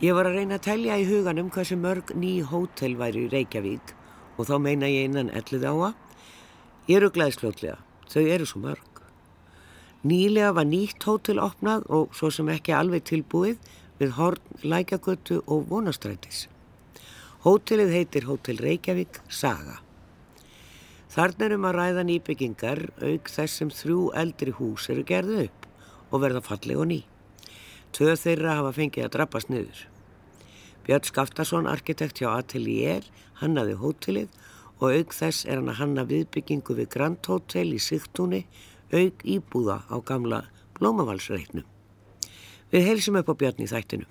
Ég var að reyna að telja í huganum hversu mörg ný hótel væri í Reykjavík og þá meina ég innan ellið áa. Ég eru glæðsljótlega, þau eru svo mörg. Nýlega var nýtt hótel opnað og svo sem ekki alveg tilbúið við Horn, Lækjagötu og Vonastrætis. Hótelið heitir Hótel Reykjavík Saga. Þarna erum að ræða nýbyggingar auk þess sem þrjú eldri hús eru gerðu upp og verða falleg og ný. Tvö þeirra hafa fengið að drabbast niður. Björn Skaftarsson, arkitekt hjá Atelier, hannaði hótelið og auk þess er hann að hanna viðbyggingu við Grand Hotel í Sigtúni auk íbúða á gamla Blómavalsreitnum. Við heilsum upp á Björn í þættinu.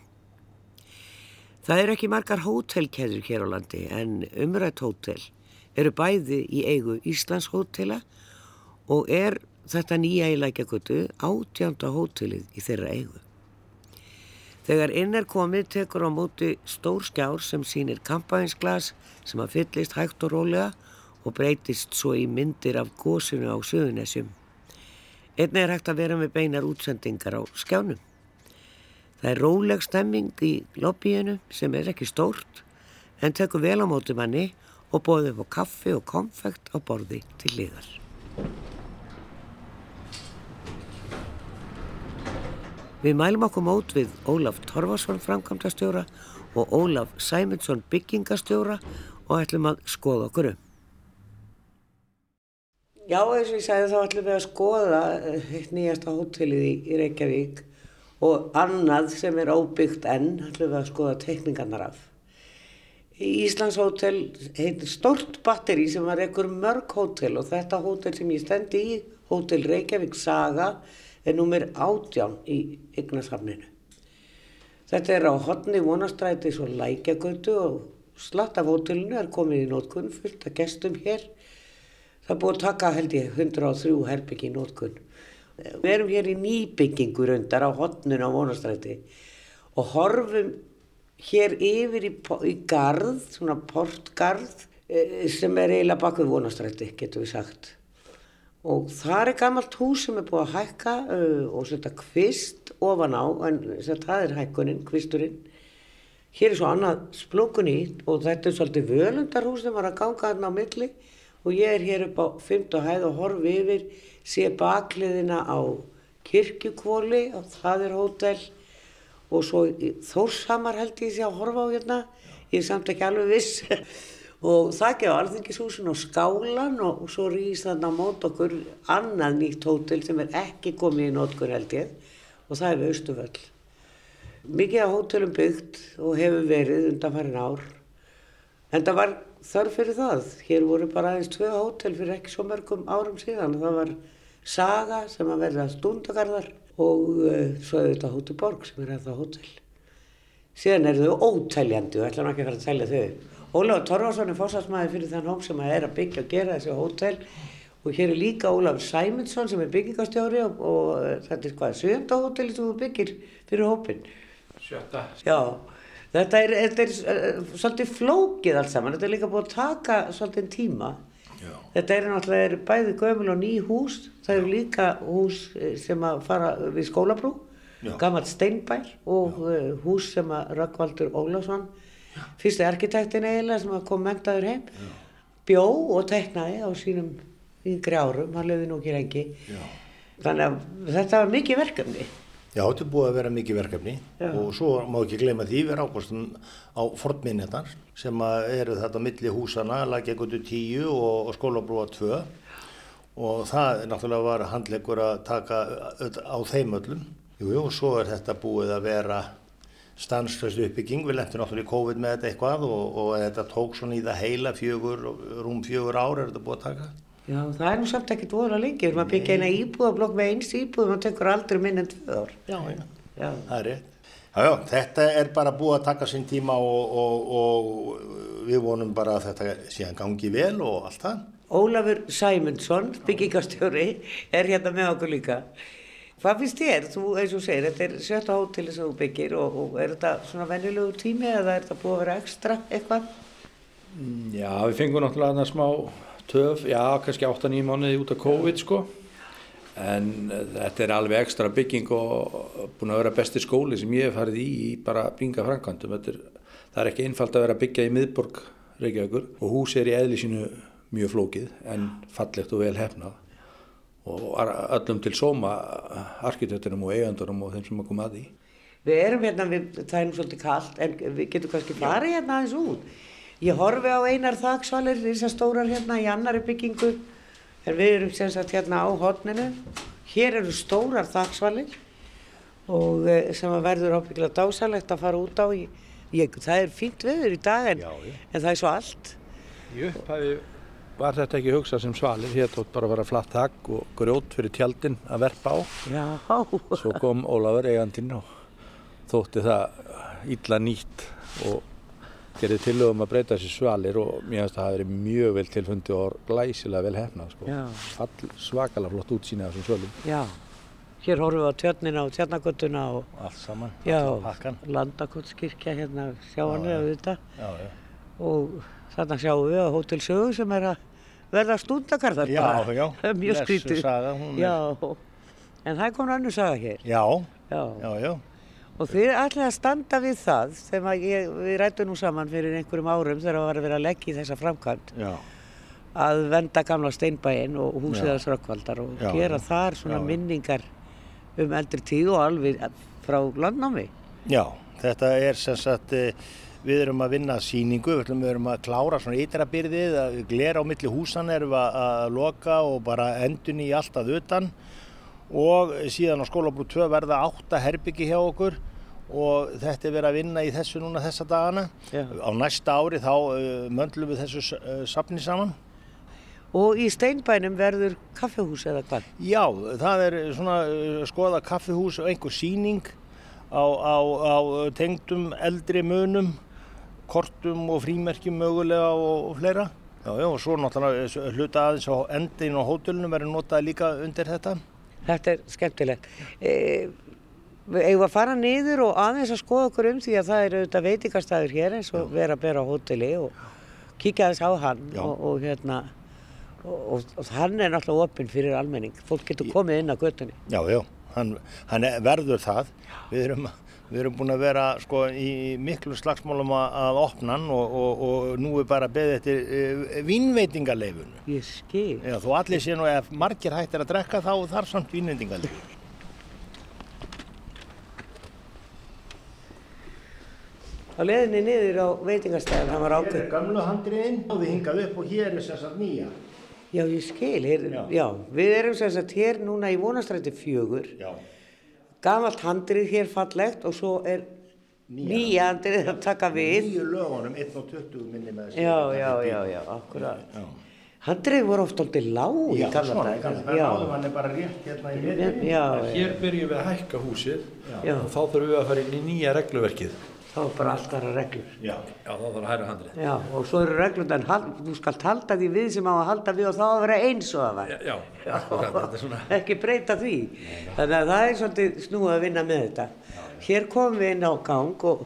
Það eru ekki margar hótelkeður hér á landi en umrætt hótel eru bæði í eigu Íslands hótela og er þetta nýja í lækjagutu átjánda hótelið í þeirra eigu. Þegar inn er komið tekur á móti stór skjár sem sínir kampænsglas sem að fyllist hægt og rólega og breytist svo í myndir af gósinu á söðunessjum. Einni er hægt að vera með beinar útsendingar á skjánum. Það er róleg stemming í lobbyinu sem er ekki stórt en tekur vel á móti manni og bóði upp á kaffi og konfekt á borði til liðar. Við mælum okkur mót við Ólaf Torfarsson framkvæmdastjóra og Ólaf Sæmundsson byggingastjóra og ætlum að skoða okkur um. Já, eins og ég sagði þá ætlum við að skoða eitt nýjasta hótelið í, Reykjavík og annað sem er óbyggt enn ætlum við að skoða teikningarnar af. Í Íslands hótel heitir stort batteri sem var ekkur mörg hótel og þetta hótel sem ég stendi í, hótel Reykjavík Saga, er nummer átján í yggnasafninu. Þetta er á hodni vonastrætis og lækjagötu og slatt af hótelinu er komið í nótkunn fullt af gestum hér. Það er búið að taka held ég 103 herbyggi í nótkunn. Við erum hér í nýbyggingu rundar á hodninu á vonastræti og horfum hér yfir í, í garð, svona portgarð sem er eiginlega bak við vonastræti getur við sagt og það er gammalt hús sem er búið að hækka uh, og setja kvist ofan á, en það er hækkuninn, kvisturinn. Hér er svo annað splungun í og þetta er svolítið völundarhús sem var að ganga hérna á milli. Og ég er hér upp á 15 hæð og horfi yfir, sé bakliðina á kirkjukvóli og það er hótel. Og svo Þórshamar held ég sé að horfa á hérna, ég er samt ekki alveg viss og það gefur alþingishúsin og skálan og, og svo rýst þarna mót okkur annað nýtt hótel sem er ekki komið í nótkur held ég og það er Östuföll. Mikið af hótelum byggt og hefur verið undan farin ár en það var þörf fyrir það. Hér voru bara aðeins tvö hótel fyrir ekki svo mörgum árum síðan. Það var Saga sem að verða stundagarðar og uh, svo er þetta Hóti Borg sem er eða hótel. Síðan er þau ótæljandi og ætla ekki að fara að tælja þau. Ólafur Torfarsson er fórsvarsmaður fyrir þann hóm sem að er að byggja og gera þessi hótel og hér er líka Ólafur Sæmundsson sem er byggingastjóri og, og þetta er hvað, sjönda hóteli sem þú byggir fyrir hópin. Sjötta. Já, þetta er, þetta er uh, svolítið flókið allt saman, þetta er líka búið að taka svolítið tíma. Já. Þetta er náttúrulega er bæði gömul og ný hús, það eru líka hús sem að fara við skólabrú, Já. gammalt steinbær og uh, hús sem að Rökkvaldur Ólafsson, fyrsti arkitektin eiginlega sem kom mentaður heim, bjó og teknaði á sínum yngri árum, hann löfði nú ekki lengi. Já. Þannig að þetta var mikið verkefni. Já, þetta er búið að vera mikið verkefni Já. og svo má ekki gleyma því við ákostum á fornminnetar sem eru þetta milli húsana, Lækjagutu 10 og, og Skólabrúa 2 og það náttúrulega var handleggur að taka á þeim öllum. Jú, jú, svo er þetta búið að vera stanslöst uppbygging, við lentum náttúrulega í COVID með þetta eitthvað og, og þetta tók svona í það heila fjögur, rúm fjögur ár er þetta búið að taka. Já, það er nú samt ekkert voðalega lengi, ef maður byggja eina íbúðablokk með eins íbúð, maður tekur aldrei minn en tvö ár. Já, já. Já. Það er rétt. Já, já, þetta er bara búið að taka sinn tíma og, og, og við vonum bara að þetta síðan gangi vel og allt það. Ólafur Sæmundsson, byggingastjóri, er hérna með okkur líka. Hvað finnst þér? Þú, eins og segir, þetta er sjötta hóteli sem þú byggir og, og er þetta svona venjulegu tími eða er þetta búið að vera ekstra eitthvað? Já, við fengum náttúrulega þarna smá töf, já, kannski 8-9 mánuði út af COVID sko. En eh, þetta er alveg ekstra bygging og búin að vera besti skóli sem ég hef farið í í bara bringa framkvæmdum. Er, það er ekki einfalt að vera að byggja í miðborg Reykjavíkur og hús er í eðli sínu mjög flókið en fallegt og vel hefnað og öllum til sóma arkitektunum og eigandurum og þeim sem að koma að því. Við erum hérna, við, það er nú svolítið kallt, en við getum kannski farið hérna aðeins út. Ég horfi á einar þaksvalir, þessar stórar hérna í annari byggingu, en við erum sem sagt hérna á hotninu. Hér eru stórar þaksvalir og eh, sem að verður ábyggilega dásalegt að fara út á. Í, ég, það er fínt veður í dag en, Já, já. en það er svo allt. Í upphæfi var þetta ekki hugsað sem svalir, hér tótt bara að vera flatt þakk og grjót fyrir tjaldin að verpa á. Já, Svo kom Ólafur eigandinn og þótti það illa nýtt og gerði tillögum að breyta þessi svalir og mér finnst að það verið mjög vel tilfundi og glæsilega vel hefnað sko. Já. Fall, svakalega flott útsýni af þessum svölum. já. Hér horfum við á tjörnina og tjarnagötuna og Allt saman, já, allan pakkan. landakotskirkja hérna sjáanlega. Já, já. og þarna sjáum við að Hótel Sögu sem er að verða stundakarðar Já, já. er mjög skrítið saga, já, en það komin önnur saga hér Já, já. já, já. og þið ætlaði að standa við það sem ég, við rættum nú saman fyrir einhverjum árum þegar það var að vera að leggja í þessa framkvæmt Já, að venda gamla steinbæinn og húsið Já. þess rökkvaldar og Já, gera já. þar svona Já, já. minningar um eldri tíð og alveg frá landnámi já, þetta er sem sagt, eh, við erum að vinna síningu, við erum að klára svona ytrabyrðið, glera á milli húsan erum að, að loka og bara endun í allt að utan og síðan á skólabrú 2 verða átta herbyggi hjá okkur og þetta er verið að vinna í þessu núna þessa dagana. Já. Á næsta ári þá uh, möndlum við þessu uh, safni saman. og í steinbænum verður kaffehús eða hvað Já, það er svona uh, skoða kaffihús og einhver síning á, á, á tengdum eldri munum, kortum og frímerkjum mögulega og, og fleira. Já, já, og svo náttúrulega hluta aðeins á endin og hótelunum verður notað líka undir þetta. Þetta er skemmtilegt. E, við eigum að fara niður og aðeins að skoða okkur um því að það eru auðvitað veitingastæður hér eins og vera að bera á hóteli og kíkja aðeins á hann og, og hérna og, og, og hann er náttúrulega opinn fyrir almenning. Fólk getur komið inn á göttunni. Já, já, hann, hann er- verður það. Við erum, við erum búin að vera sko, í miklu slagsmálum að, að opna hann og, og, og nú er bara beðið eftir uh, vínveitingaleifun. Ég skil. Já, þó allir sé nú ef margir hættir að drekka þá þarf samt vínveitingaleifun. Á leiðinni niður á veitingastæðin, hann var ákveð. gamlu handriðin og við hingað upp og hér er sagt nýja. Já, ég skil. Hér, já. Já. við erum sem sagt hér núna í vonastrætti fjögur. Já. Gamalt handrið hér fallegt og svo er Nýja. handrið að taka við. Nýju lögunum, 1 og 20 minni með þessi. Já, já, já, já, akkurat. Já. Handrið voru oft aldrei lág í Já, gamla svona, dag. gamla dag. Áður hann er bara rétt hérna í miðjum. já, já, Hér byrjum við að hækka húsið Já. og þá þurfum við að fara inn í nýja regluverkið. Þá er bara allt aðra reglur. Já. Já, þá þarf að hæra handrið. Já, og svo eru reglur, en hal- þú skalt halda því við sem á að halda við og þá að vera eins og það var. Já, akkurat, þetta er svona. Ekki breyta því. Þannig að það er svolítið snúið að vinna með þetta. Hér komum við inn á gang og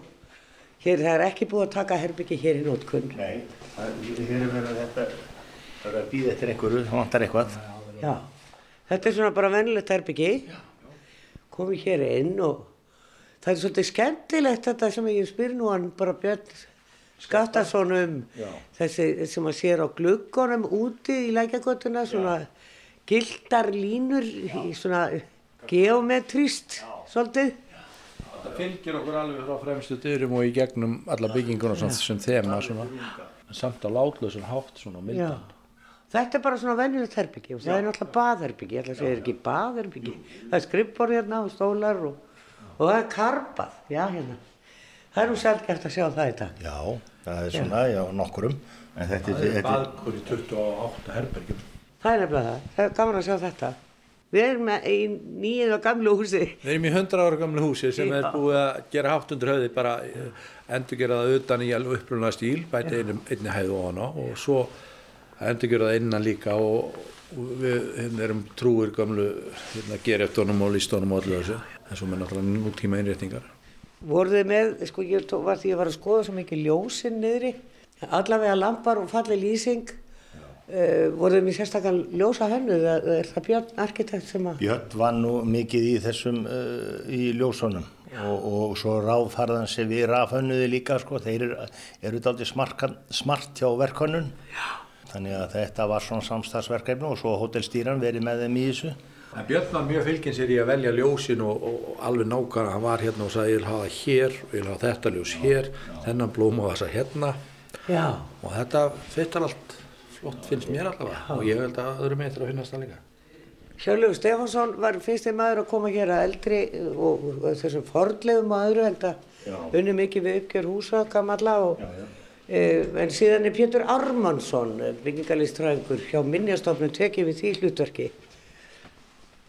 hér það er ekki búið að taka herbyggi hér í nótkunn. Nei, það hér er verið að þetta, það er að býða eftir einhverju, það vantar eitthvað. Já, þetta er svona bara venilegt herbyggi. Komum hér inn og það er svolítið skemmtilegt þetta sem ég spyr nú hann bara Björn Skattarsson um Já. þessi sem að sér á gluggunum úti í lækjagötuna svona gildar línur í svona geometrist svolítið. Það fylgir okkur alveg frá fremstu dyrum og í gegnum alla bygginguna sem, sem þema svona, samt á látlösun hátt svona og Já. mildan. Þetta er bara svona venjulegt herbyggi og það er náttúrulega baðherbyggi, ég ætla að segja ekki baðherbyggi. Það er skrippborð hérna og stólar og, og það er karpað, já hérna. Það er nú sjálfgeft að sjá það í dag. Já, það er svona, já, nokkurum. En þetta Það er, er þetta er, baðkur í 28 herbergjum. Það er nefnilega það, það er gaman að sjá þetta. Við erum í nýju og gamlu húsi. Við erum í 100 ára gamlu húsi sem er búið að gera hátt undir höfði, bara endur gera það utan í alveg upprunna stíl, bæta einni, einni hæðu ofan á og svo endur gera það innan líka og, við hérna, erum trúir gamlu hérna, gereftónum og listónum og allir þessu, en svo með náttúrulega nútíma innréttingar. Voruð þið með, sko ég tó- var því að ég var að skoða svo mikið ljósinn niðri, allavega lampar og falli lýsing. Uh, voruð mér sérstaklega ljósa hönnu, er það Björn arkitekt sem að... Björn var nú mikið í þessum, uh, í ljósunum. Og, og svo ráðfarðan sem við rafhönnuði líka, sko, þeir eru, eru aldrei smart hjá verkhönnun, þannig að þetta var svona samstagsverkefni og svo hótelstýran verið með þeim í þessu. En Björn var mjög fylginn sér í að velja ljósin og, og, alveg nákvæmlega, hann var hérna og sagði ég vil hafa hér, ég vil hafa þetta ljós hér, þennan blóm og þessa hérna. Já. og þetta fyttar allt flott finnst mér allavega. Og ég held að öðrum eitthvað að finnast það líka. Hjörlegur Stefánsson var fyrsti maður að koma hér að eldri og, og þessum fordlegum maður held að unni mikið við uppgjör húsa gamalla og já, já. E, en síðan er Pétur Armansson byggingalistræðingur hjá minnjastofnum tekið við því hlutverki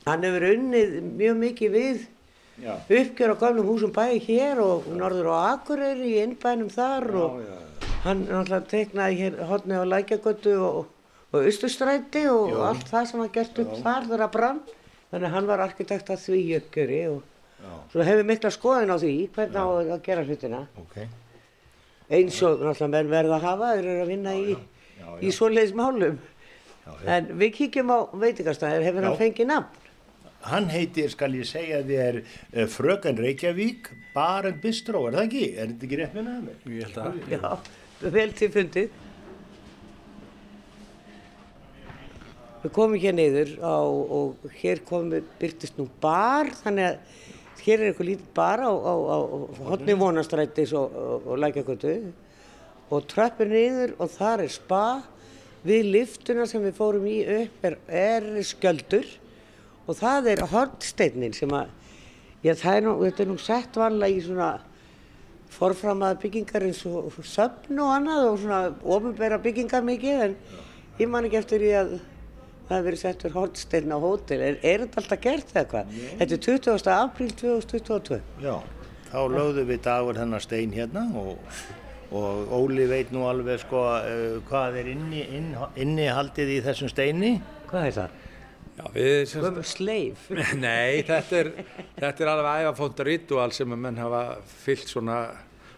hann hefur unnið mjög mikið við já. uppgjör á gamlum húsum bæði hér og norður á Akureyri í innbænum þar og hann náttúrulega teiknaði hér hodni á Lækjagötu og og Östustræti og Jó. allt það sem var gert upp Já. þar þar að brann þannig að hann var arkitekt að því jökjöri og Já. svo hefur mikla skoðin á því hvernig á að gera hlutina okay. eins og náttúrulega menn verða að hafa þeir eru að vinna í, í svoleiðis málum en við kíkjum á veitikastæðir hefur hann fengið nafn Hann heitir, skal ég segja, þið er uh, Fröken Reykjavík Baren Bistró, er það ekki? Er þetta ekki rétt með nefnir? Ég held að. Já, vel til fundið. Við komum hér neyður á, og hér komum, byrtist nú bar, þannig að hér er eitthvað lítið bar á, á, á hodni vonastrættis og, og, og lækjakötu og tröppur neyður og þar er spa. Við liftuna sem við fórum í upp er, er sköldur og það er hortsteinin sem að, já það er nú, þetta er nú sett vanlega í svona forframaða byggingar eins og söfn og annað og svona ofinbæra byggingar mikið en ég man ekki eftir því að það hefur verið settur hortstein á hótel er, er þetta alltaf gert eða hvað? Þetta er 20. apríl 2022 Já, þá lögðum við dagur hennar stein hérna og, og Óli veit nú alveg sko uh, hvað er inni, inn, inni haldið í þessum steini Hvað er það? Já, við, semst, sleif Nei, þetta er, þetta er alveg ægafónda ritual sem að menn hafa fyllt svona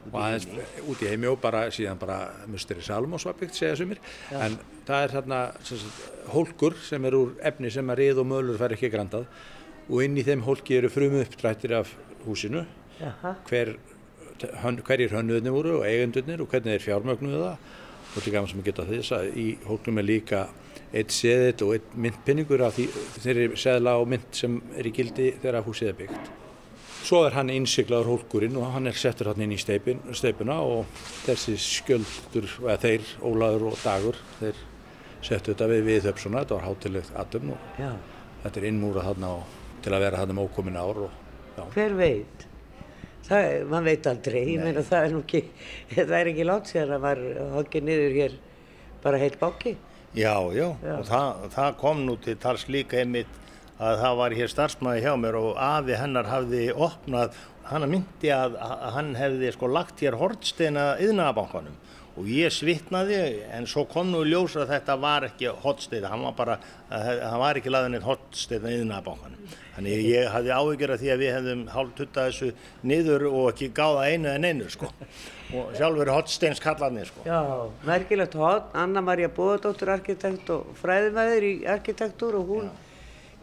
og aðeins út í heimi og bara síðan bara Musteri Salmós var byggt segja sumir. Já. en það er þarna sagt, hólkur sem er úr efni sem að rið og mölur fær ekki grandað og inn í þeim hólki eru frumu uppdrættir af húsinu. Hver, hön, hverjir hönnuðinni voru og eigendunir og hvernig þeir fjármögnuðu það. Og er gaman sem að geta þess að í hólknum er líka eitt seðill og eitt myndpinningur af því þeirri seðla og mynd sem er í gildi þegar húsið er byggt Svo er hann innsiklaður hólkurinn og hann er settur hann inn í steipin, steipuna og þessi skjöldur, eða þeir, Ólaður og Dagur, þeir settu þetta við við þöpsuna, þetta var hátilegt atum og já. þetta er innmúrað hann á, til að vera hann um ókomin ár. Og, Hver veit? Það, man veit aldrei, ég meina það er nú ekki, það er ekki látt sér að var hokkið niður hér bara heilt báki. Já, já, já. og það, það kom nú til tals líka einmitt að það var hér starfsmæði hjá mér og afi hennar hafði opnað, hann myndi að, hann hefði sko lagt hér hortsteina yðnabankanum og ég svitnaði en svo kom nú ljós að þetta var ekki hortsteina, hann var bara, hann var ekki laðin eitt hortsteina yðnabankanum. Þannig ég hafði áhyggjur af því að við hefðum hálf tuttað þessu niður og ekki gáða einu en einu sko. Og sjálfur hortsteins kallarnir sko. Já, merkilegt hot, Anna-Maria Bóðardóttur arkitekt og fræðimæður í arkitektur og hún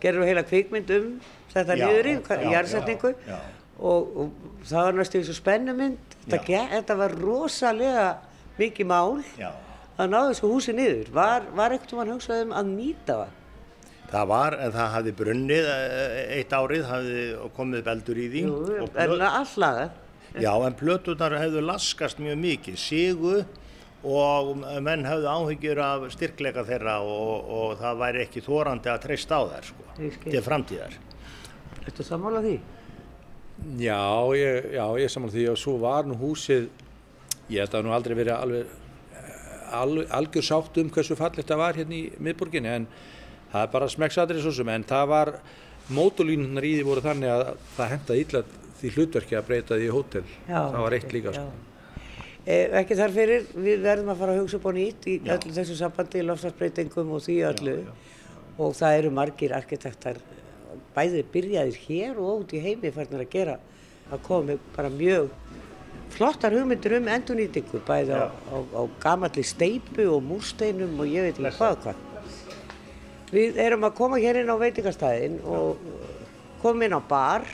gerur heila kvikmynd um þetta nýðurinn, jærsetningu og, og það var næstu eins og spennumynd. Þetta, þetta var rosalega mikið mál já. að ná þessu húsi nýður var, var ekkert um að hugsa um að nýta það Það var, en það hafði brunnið eh, eitt árið, hafði komið beldur í því. Jú, en allaga. Já, en plötunar hefðu laskast mjög mikið, sígu og menn hafðu áhyggjur af styrkleika þeirra og, og það væri ekki þórandi að treysta á þær sko, til framtíðar. Ertu sammála því? Já, ég, já, ég sammála því og svo var nú húsið, ég held að það nú aldrei verið alveg al, algjör sátt um hversu fallit það var hérna í miðburginni en það er bara smekksadrið svo sem en það var, mótulínunar í því voru þannig að það hendaði illa því hlutverki að breyta því í hótel, já, það var eitt líka sko. Eh, ekki þar fyrir, við verðum að fara að hugsa upp á nýtt í já. öllu þessu sambandi, lofslagsbreytingum og því öllu já, og það eru margir arkitektar bæðið byrjaðir hér og út í heimi færðin að gera að komi bara mjög flottar hugmyndir um endurnýtingu, bæði á, á, á gamalli steipu og múrsteinum og ég veit ekki hvað og hvað. Við erum að koma hér inn á veitingastæðin og komum inn á bar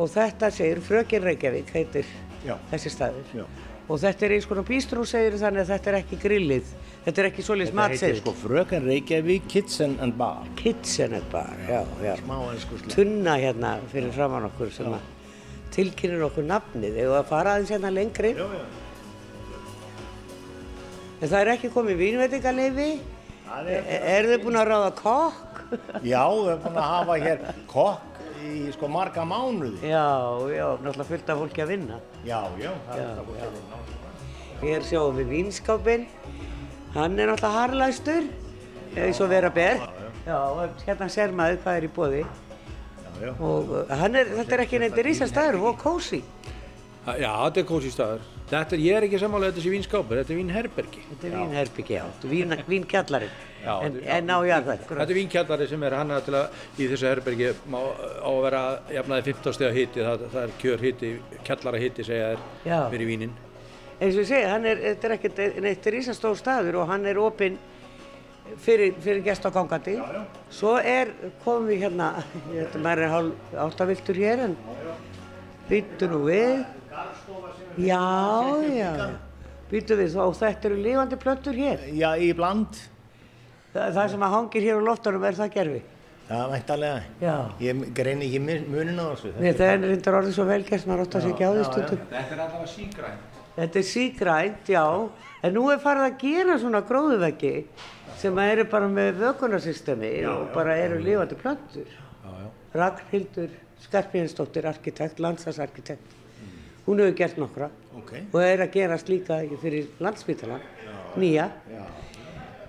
og þetta segir Frökin Reykjavík heitir Já. þessi staður. Já. Og þetta er eins konar bístrú segir þannig að þetta er ekki grillið, þetta er ekki svoleiðis Þetta heitir sko Fröken Reykjavík Kitchen and Bar. Kitchener bar, já, já. Smá einsku slið. Tunna hérna fyrir framann okkur sem að tilkynir okkur nafnið eða að fara aðeins hérna lengri. Já, já. En það er ekki komið vínveitingaleifi. Það Er, er, er þið búin að ráða kokk? já, við erum búin að hafa hér kokk í sko marga mánuði. Já, já, náttúrulega fullt af fólki að vinna. Já, já, það er það búin að vinna. Hér sjáum við vínskápinn. Hann er náttúrulega harlagstur, eins og vera ber. Já, hérna sér maður hvað er í bóði. Já. Og uh, er, þetta er ekki neitt rísastæður og kósi. Já, þetta er kósi staður. Þetta er, ég er ekki sammála þetta sé vínskápur, þetta er vínherbergi. Þetta er vínherbyggi, já, er vínkjallarinn. En, er- en á jarðvæg. Þetta er vínkjallari sem er hannað til að í þessu herbergi má, á að vera jafnaði 15 steg hiti, það, það er kjör hiti, kjallara hiti segja þér fyrir vínin. eins og ég segi, er, þetta er ekkert neitt rísastór staður og hann er opinn fyrir, fyrir gest á gangandi. Svo er, komum við hérna, ég veit að maður er hálf áttaviltur hér en býttu nú við. Já, já, býttu við og þetta eru lífandi plöntur hér. Já, í bland. Það, það sem að hangir hér á loftunum er það gerfi. Já, væntalega. Já. Ég greini ekki mun- muninn á þessu. Nei, það er reyndar orðið svo velgerst, maður átt að segja á því stundum. Þetta er allavega sígrænt. Þetta er sígrænt, já, en nú er farið að gera svona gróðuveggi sem eru bara með vökunarsystemi og bara eru. Já, já. Ragnhildur Skarpíðinsdóttir, arkitekt, landslagsarkitekt, hún hefur gert nokkra Ok. og er að gerast líka fyrir landsbytalan, nýja.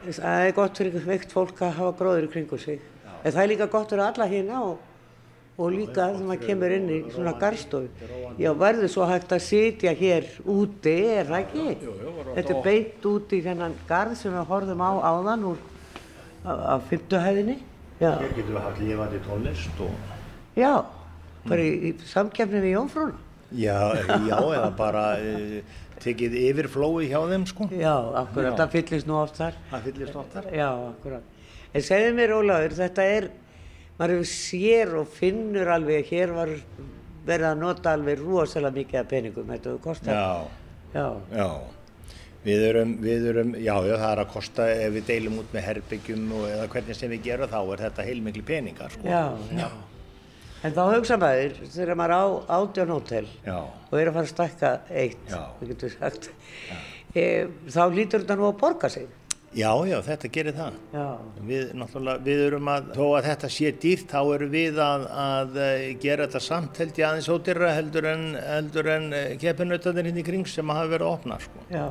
Það er gott fyrir veikt fólk að hafa gróður í kringu sig. En það er líka gott fyrir alla hérna og, og líka þegar maður kemur inn í svona garstofu. Já, verður svo hægt að sitja hér úti, er það ekki? Þetta er beint út í þennan garð sem við horfum á áðan úr á fymtuhæðinni. Hér getum við haft lifandi tónlist og... já, bara í, samkefni við Jónfrúna. Já, já, eða bara uh, tekið yfir flóið hjá þeim, sko. Já, akkurat, það fyllist nú oft þar. Það fyllist oft þar. Já, akkurat. En segðu mér, Ólafur, þetta er, maður hefur sér og finnur alveg, hér var verið að nota alveg rosalega mikið af peningum, þetta hefur kostað. Já, Já, já. Við erum, við erum, já, já, það er að kosta ef við deilum út með herbyggjum og eða hvernig sem við gerum þá er þetta heilmikli peningar, sko. já, já. En þá hugsa maður, þegar maður á átjón hótel og er að fara að stækka eitt, við getum sagt, e, þá lítur þetta nú að borga sig. Já, já, þetta gerir það. Já, Við, náttúrulega, við erum að, þó að þetta sé dýrt, þá erum við að, að eh, gera þetta samt held ég aðeins ódýra heldur en, heldur en keppinautarnir hinn í kring sem hafa verið að opna, sko. já.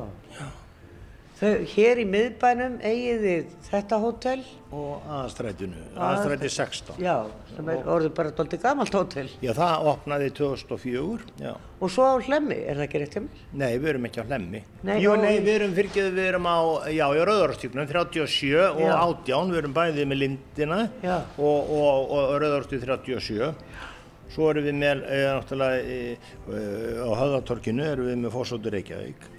Þau, hér í miðbænum eigið þið þetta hótel, Og aðastrætinu, aðastræti 16. já, sem er orðið bara doldið gamalt hótel. Já, það opnaði 2004, já. Og svo á hlemmi, er það ekki rétt hjá mér? Nei, við erum ekki á hlemmi. Nei, Jú, og- nei, við erum fyrirgeðu, við erum á, já, í Rauðarstíknum, 37 og Já. 18, við erum bæðið með lindina Já. og, og, og Rauðarstík 37. Svo erum við með, e, náttúrulega, e, e, á Höðatorkinu erum við með Fossóttur Reykjavík.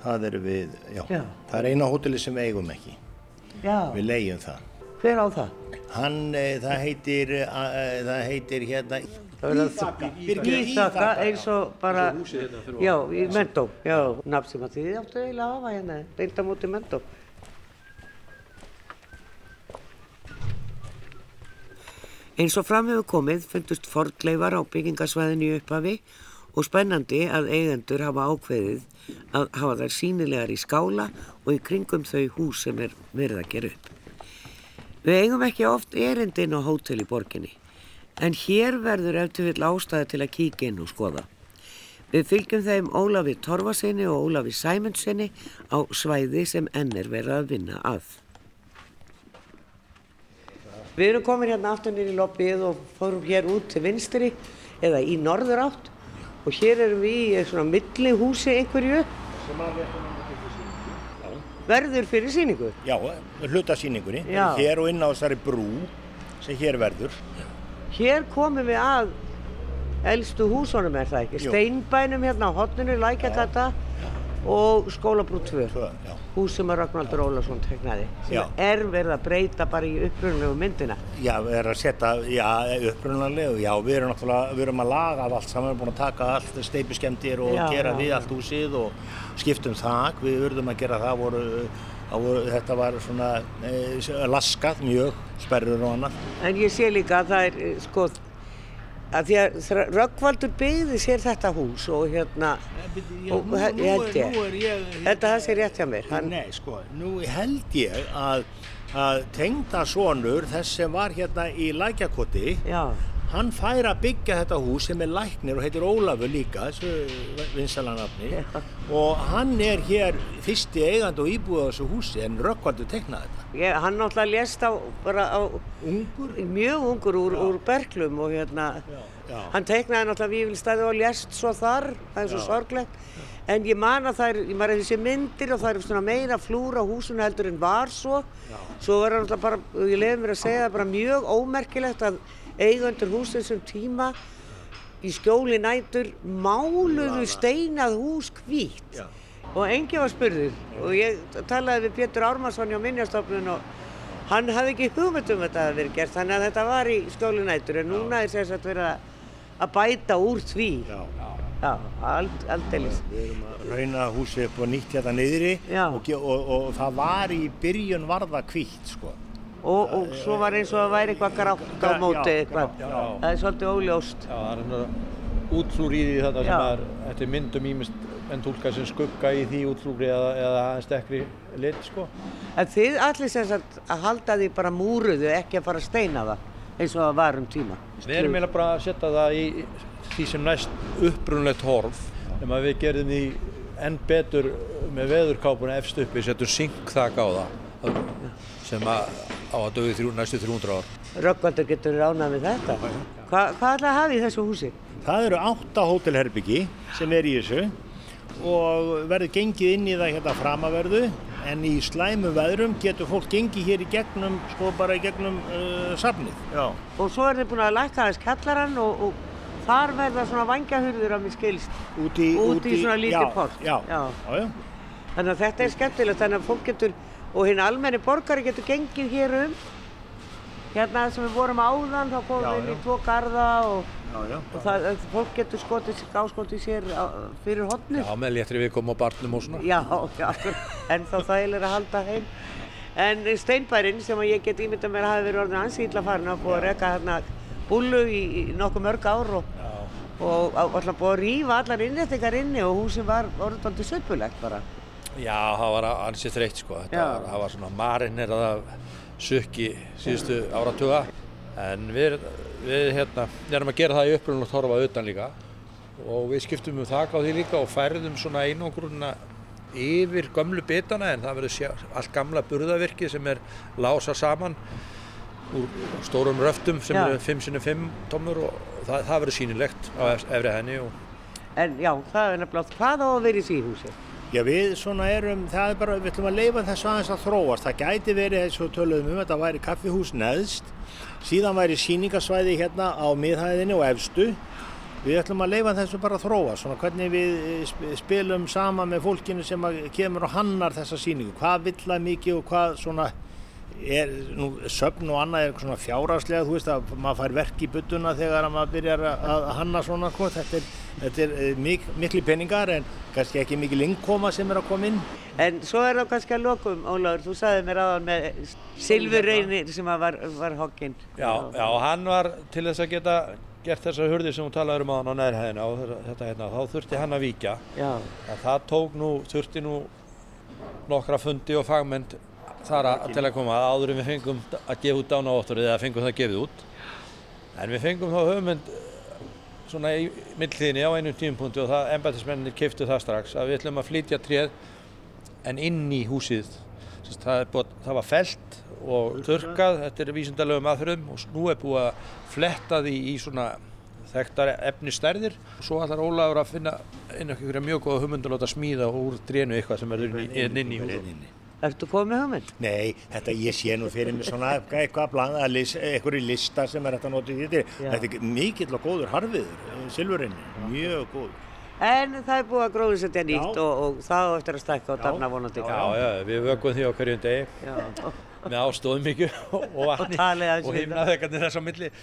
Það erum við, já, Já. það er eina hóteli sem við eigum ekki. Já, Við leigjum það. hver á það? Hann, e, það heitir, a, e, það heitir hérna, Birgir Íþaka, eins og bara, Eins og húsið hérna fyrir já, í Mentó, já, nafn sem að þið áttu eiginlega að hafa hérna, reynda mútið Mentó. Eins og fram hefur komið fundust fordleifar á byggingasvæðinu í upphafi og spennandi að eigendur hafa ákveðið að hafa þær sínilegar í skála og í kringum þau hús sem er verið að gera upp. Við eigum ekki oft erindin á hótel í borginni, en hér verður eftir vill ástæði til að kíkja inn og skoða. Við fylgjum þeim Ólafi Torfasinni og Ólafi Sæmundsinni á svæði sem enn er verið að vinna að. Við erum komin hérna aftur nýri lobbyið og fórum hér út til vinstri eða í norður átt og hér erum við í svona milli húsi einhverju verður fyrir síningu. Já, hlutasýningunni, Já. hér og inn á þessari brú sem hér verður. Hér komum við að elstu húsunum er það ekki, Jú. steinbænum hérna á hotninu, Lækjagata og skólabrú 2, Tvö, já. hús sem að Ragnvaldur Ólafsson tegnaði, sem Já. er verið að breyta bara í upprunlegu myndina. Já, við erum að setja, já, upprunanlega, já, við erum náttúrulega, við erum að laga allt saman, við erum búin að taka allt steipiskemdir og Já, gera já, við allt húsið og skiptum þak, við urðum að gera það, voru, voru, þetta var svona e, laskað mjög, sperrur og annað. En ég sé líka að það er, eh, sko, að því að Rögnvaldur byggði sér þetta hús og hérna, og nú, he- nú, ég held ég, nú er ég, þetta það sé rétt hjá mér, hann, Nei, sko, nú held ég að, að tengda sonur þess sem var hérna í Lækjakoti, já, hann fær að byggja þetta hús sem er læknir og heitir Ólafur líka, þessu vinsalanafni, Já. og hann er hér fyrsti eigand og íbúið á þessu húsi en Rökkvaldur teknaði þetta. ég, hann náttúrulega lést á, á, Ungur? mjög ungur úr, úr berglum og hérna, Já. hann teiknaði náttúrulega Vífilstæði og lést svo þar, það er svo sorglegt. En ég man að það er, ég maður þessi myndir og það er svona meira flúr á húsinu heldur en var svo. Svo var það náttúrulega bara, ég leiði mér að segja bara mjög ómerkilegt að eigendur húsins sem tíma í skjóli nætur máluðu steinað hús hvítt. Já. Og enginn var spurður og ég talaði við Pétur Ármarsson hjá Minjastofnun og hann hafði ekki hugmynd um þetta að verið gert þannig að þetta var í skjóli nætur en núna er sem sagt verið að- að bæta úr því. Já. Já, ald, aldeilis. Við erum að rauna húsi upp og nýtt hérna niðri og, og, og það var í byrjun varða kvítt, sko. Og, og svo var eins og að væri eitthvað grátt á móti eitthvað. Það er svolítið óljóst. Já, það er svona útflúr í þetta sem er, þetta er myndum ímest en tólka sem skugga í því útflúri eða, eða dekkri lit, sko. En þið allir sem sagt að halda því bara múruðu, ekki að fara að steina það eins og það var um tíma. Við erum eiginlega bara að setja það í því sem næst upprunlegt horf nema við gerðum því enn betur með veðurkápuna efst uppi, setjum syngþak á það sem að á að dögu þrjú, næstu 300 ár. Röggvaldur getur ránað við þetta. Hva, hvað ætla að hafa í þessu húsi? Það eru átta hótelherbyggi sem er í þessu og verður gengið inn í það hérna framaverðu en í slæmu veðrum getur fólk gengið hér í gegnum, sko bara í gegnum uh, safnið. Já. Og svo er þið búin að lækka þess kallarann og, og þar verða svona vangjahurður að mér skilst. Út í, Út í svona lítið port. Já, Já. já, já. Þannig að þetta er skemmtilegt, þannig að fólk getur, og hinn almenni borgari getur gengið hér um. Hérna sem við vorum áðan, þá fórum Já, við inn í tvo garða og, já, já. og það, fólk getur skotið, áskotið sér á, fyrir hotnið. Já, með léttri viðkom og barnum og svona. Já, já, en þá þægilega að halda heim. En steinbærin sem ég get ímyndað mér hafi verið orðin ansi illa farin að búið að reka hérna búlu í, í nokkuð mörg ár og, og á- alltaf búið að rífa allar innréttingar inni og húsin var aldrei söpulegt bara. Já, það var ansið þreytt sko. Var, það var svona marinir að sukki síðustu áratuga. En við, við hérna, erum að gera það í upprunalegt horfa utan líka og við skiptum um þak á því líka og færðum svona einangrunna yfir gömlu bitana en það verður allt gamla burðavirki sem er lása saman úr stórum röftum sem Já. eru 5x5 tómur og það, það verður sýnilegt á ef- efri henni og En já, það er nefnilega, hvað á að vera í því húsi? Já, við svona erum, það er bara, við ætlum að leifa þessu aðeins að þróast. Það gæti verið eins og töluðum um, þetta væri kaffihús neðst, síðan væri síningasvæði hérna á miðhæðinni og efstu. Við ætlum að leifa þessu bara að þróa, svona hvernig við eh, sp- spilum saman með fólkinu sem að kemur og hannar þessa síningu. Hvað vill það mikið og hvað svona er, nú, söfn og annað er svona fjárhagslega, þú veist að maður fær verk í budduna þegar að maður byrjar að að hanna svona, sko. þetta er, þetta er eh, mik mikli peningar en kannski ekki mikil innkoma sem er að koma inn. En svo er það kannski að lokum, Ólafur, þú sagði mér aðan með silfurreynir sem var, var hogginn. Já, já, hann var til þess að geta gert þessar hurðir sem hún talaði um á hann á neðrhæðina og þetta- hérna, þá þurfti hann að víkja. Já, En það tók nú, þurfti nú nokkra fundi og fagmenn þar að, til að koma að áður en við fengum að gefa út dánavottorið eða fengum það gefið út. En við fengum þá hugmynd eh, svona í milltíðinni á einum tímpunkti og það embættismennir kiftu það strax að við ætlum að flytja tréð en inn í húsið. Það, búið, það var felt og þurkað, þetta er vísindalegum aðferðum og nú er búið að fletta því í svona þekktar efnistærðir og svo ætlar Ólafur að finna inn einhverja mjög góða hugmynd að láta smíða úr drénu eitthvað sem er inn í, inn, inn í húsið. Ertu komið með hugmynd? Nei, þetta ég sé nú fyrir mig svona eitthvað að blanda, lis, einhverju lista sem er þetta notið í þetta. Já. Þetta er mikill og góður harfiður Silfurinni, mjög góð. En það er búið að gróðsetja nýtt Já. og, og það eftir að stækka og Já. dafna vonandi. Já, já, við vökum því á hverjum degi Já. með ástóðum mikið og vatni Og og við himnaðegarnir þess á milli.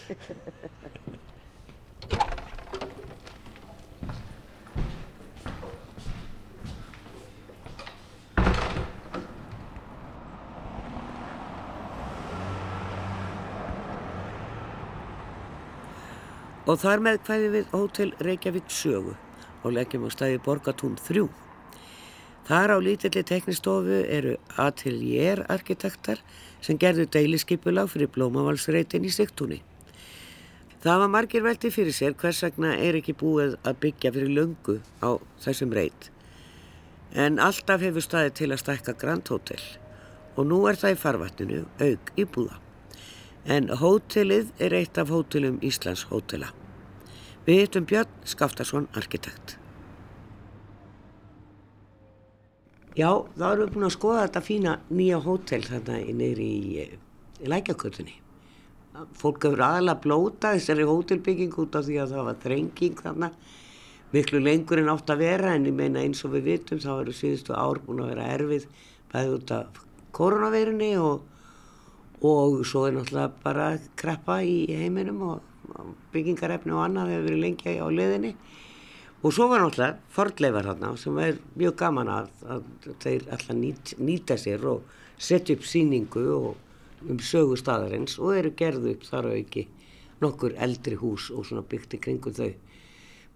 Og þar með kvæði við Hótel Reykjavík sögu og leggjum á staði Borgatún 3. Þar á lítilli teknistofu eru atelier arkitektar sem gerðu deiliskypulag fyrir blómavalsreitin í Sigtúni. Það var margir velti fyrir sér hvers vegna er ekki búið að byggja fyrir löngu á þessum reit. En alltaf hefur staðið til að stækka Grand Hotel og nú er það í farvatninu auk íbúða. En hótelið er eitt af hótelum Íslands hótela. Við hittum Björn Skaftarsson, arkitekt. Já, þá erum við búin að skoða þetta fína nýja hótel þarna neyri í, í lækjakötunni. Fólk hefur aðalega blóta þessari hótelbygging út af því að það var þrenging þarna. Miklu lengur en átt að vera en ég meina eins og við vitum þá eru síðustu ár búin að vera erfið bæði út af koronaveirunni og og svo er náttúrulega bara kreppa í heiminum og og byggingarefni og annað hefur verið lengi á liðinni og svo var náttúrulega fordleifar þarna sem er mjög gaman að, að þeir alltaf nýt, nýta sér og setja upp síningu og um sögu staðarins og eru gerðu upp þar á auki nokkur eldri hús og svona byggt í kringum þau.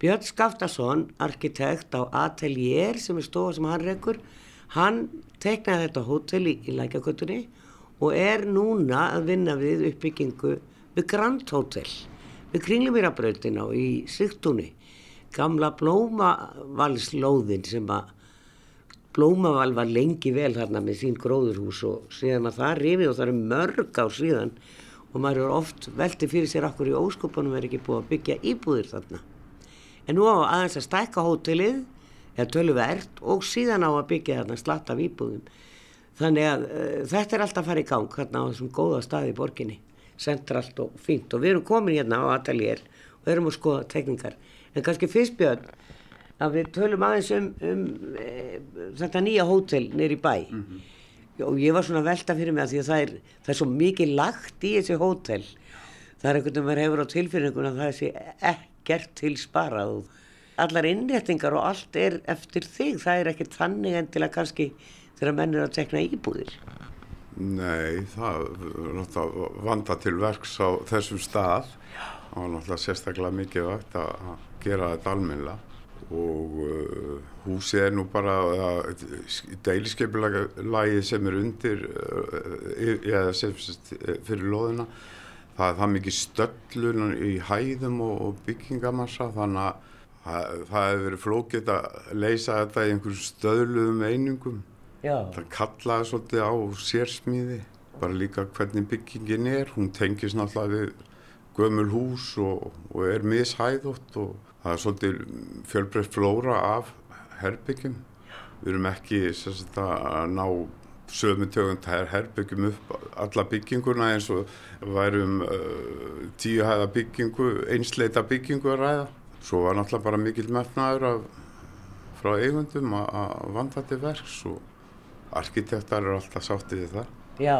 Björn Skaftason, arkitekt á Atelier sem er stofa sem hann rekur, hann teiknaði þetta hótel í, í lækjakötunni og er núna að vinna við uppbyggingu við Grand Hotel, við Kringlumýrabrautina og í Sigtúni, gamla blómavalslóðin sem að blómaval var lengi vel þarna með sín gróðurhús og síðan að það rifið og það eru mörg á síðan og maður er oft velti fyrir sér okkur í óskopunum er ekki búið að byggja íbúðir þarna. En nú á aðeins að stækka hótelið, eða töluvert, og síðan á að byggja þarna slatt af íbúðum. Þannig að uh, þetta er alltaf að fara í gang hérna á þessum góða staði í borginni, sentralt og fínt. Og við erum komin hérna á atelier og erum að skoða tekningar. En kannski fyrst Björn, að við tölum aðeins um, um e, þetta nýja hótel nýri bæ. Og ég var svona að velta fyrir mig að því að það er, það er svo mikið lagt í þessi hótel. Það er einhvern veginn maður hefur á tilfinningun að það sé ekkert til sparað. Allar innréttingar og allt er eftir þig. Það er ekkert þannig endilega kannski þegar menn er að tekna íbúðir. Nei, það vanda til verks á þessum stað. Og náttúrulega sérstaklega mikið vakt að gera þetta almennilega og uh, húsið er nú bara uh, deiliskeipulagi sem er undir uh, eða sem sagt, fyrir loðina það er það mikið stöllun í hæðum og, og byggingamassa þannig að það, það hefur verið flókitt að leysa þetta í einhverjum stöðluðum einingum Já. Það kallaði svolítið á sérsmíði, bara líka hvernig byggingin er. Hún tengis náttúrulega við gömul hús og, og er mishæðótt og það er svolítið fjölbreytt flóra af herbyggjum. Við erum ekki sagt, að ná sömu tögund herbyggjum upp alla bygginguna eins og værum uh, tíu hæða byggingu, einsleita byggingu að ræða. Svo var náttúrulega bara mikil metnaður af, frá eigundum að, vanda til verks og arkitektar eru alltaf sáttið við það. Já,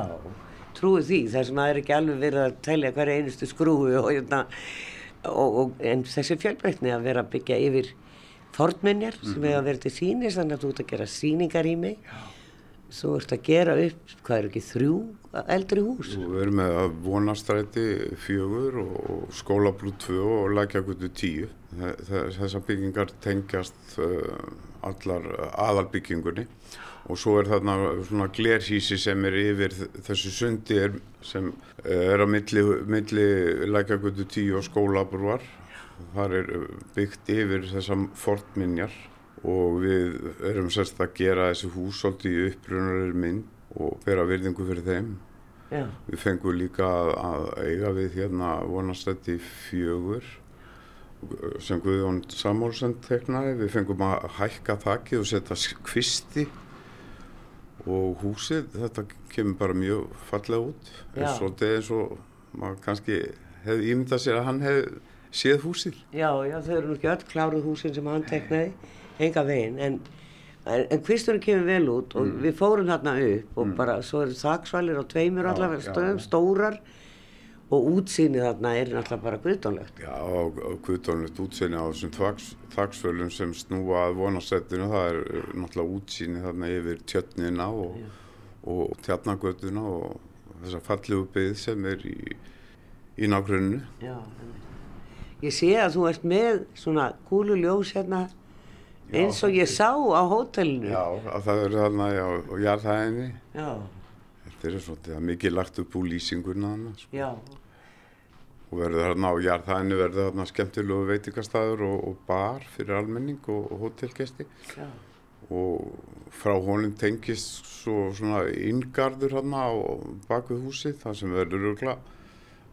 trúið því, þess að maður er ekki alveg verið að telja hverja einustu skrúi og, hérna, og, og en þessi fjölbreytni að vera að byggja yfir fornminjar sem hefur að vera til sínis, þannig að þú ert að gera síningar í mig, svo ert að gera upp, hvað er ekki, þrjú eldri hús? Við erum með að vonastræti fjögur og skólabrú tvö og lagjagutu tíu. Þessar byggingar tengjast uh, allar aðalbyggingunni og svo er þarna svona glerhísi sem er yfir þessu sundi er, sem er á milli, milli lækjagutu tíu og skólabrúar. Þar er byggt yfir þessar fornminjar og við erum sérst að gera þessi hús svolítið í upprunarir mynd og bera virðingu fyrir þeim. Já. Við fengum líka að, eiga við hérna vonastætti fjögur sem Guðjón Samúlsson teknaði. Við fengum að hækka þakkið og setja kvisti og húsið, þetta kemur bara mjög fallega út. Já. En svolítið eins og maður kannski hefði ímyndað sér að hann hefði séð húsið. Já, já, þau eru nú ekki öll kláruð húsin sem hann teknaði, enga veginn, en, en, en kvisturinn kemur vel út og við fórum þarna upp og bara svo eru þaksvalir á tveimur allavega stórar og útsýnið þarna er náttúrulega bara guðdónlegt. Já, og kvötunlegt útsýni á þessum þaks, þaksfölum sem snúa að vonasettinu, það er uh, náttúrulega útsýni þarna yfir tjötnina og, og tjarnagötuna og þessa fallegu byggð sem er í, í nágrunnu. Já, ég sé að þú ert með svona kúluljós hérna eins og ég sá á hótelinu. Já, að það er þarna og jarðhæðinni. Já, Þetta er svona, mikið lagt upp úr lýsinguna þarna, sko. já, Og verður þarna á jarðhæðinni verður þarna skemmtilegu veitingastæður og, og bar fyrir almenning og, og hótelgesti. og frá honum tengist svo svona inngarður hann á bakvið húsið þar sem verður örgla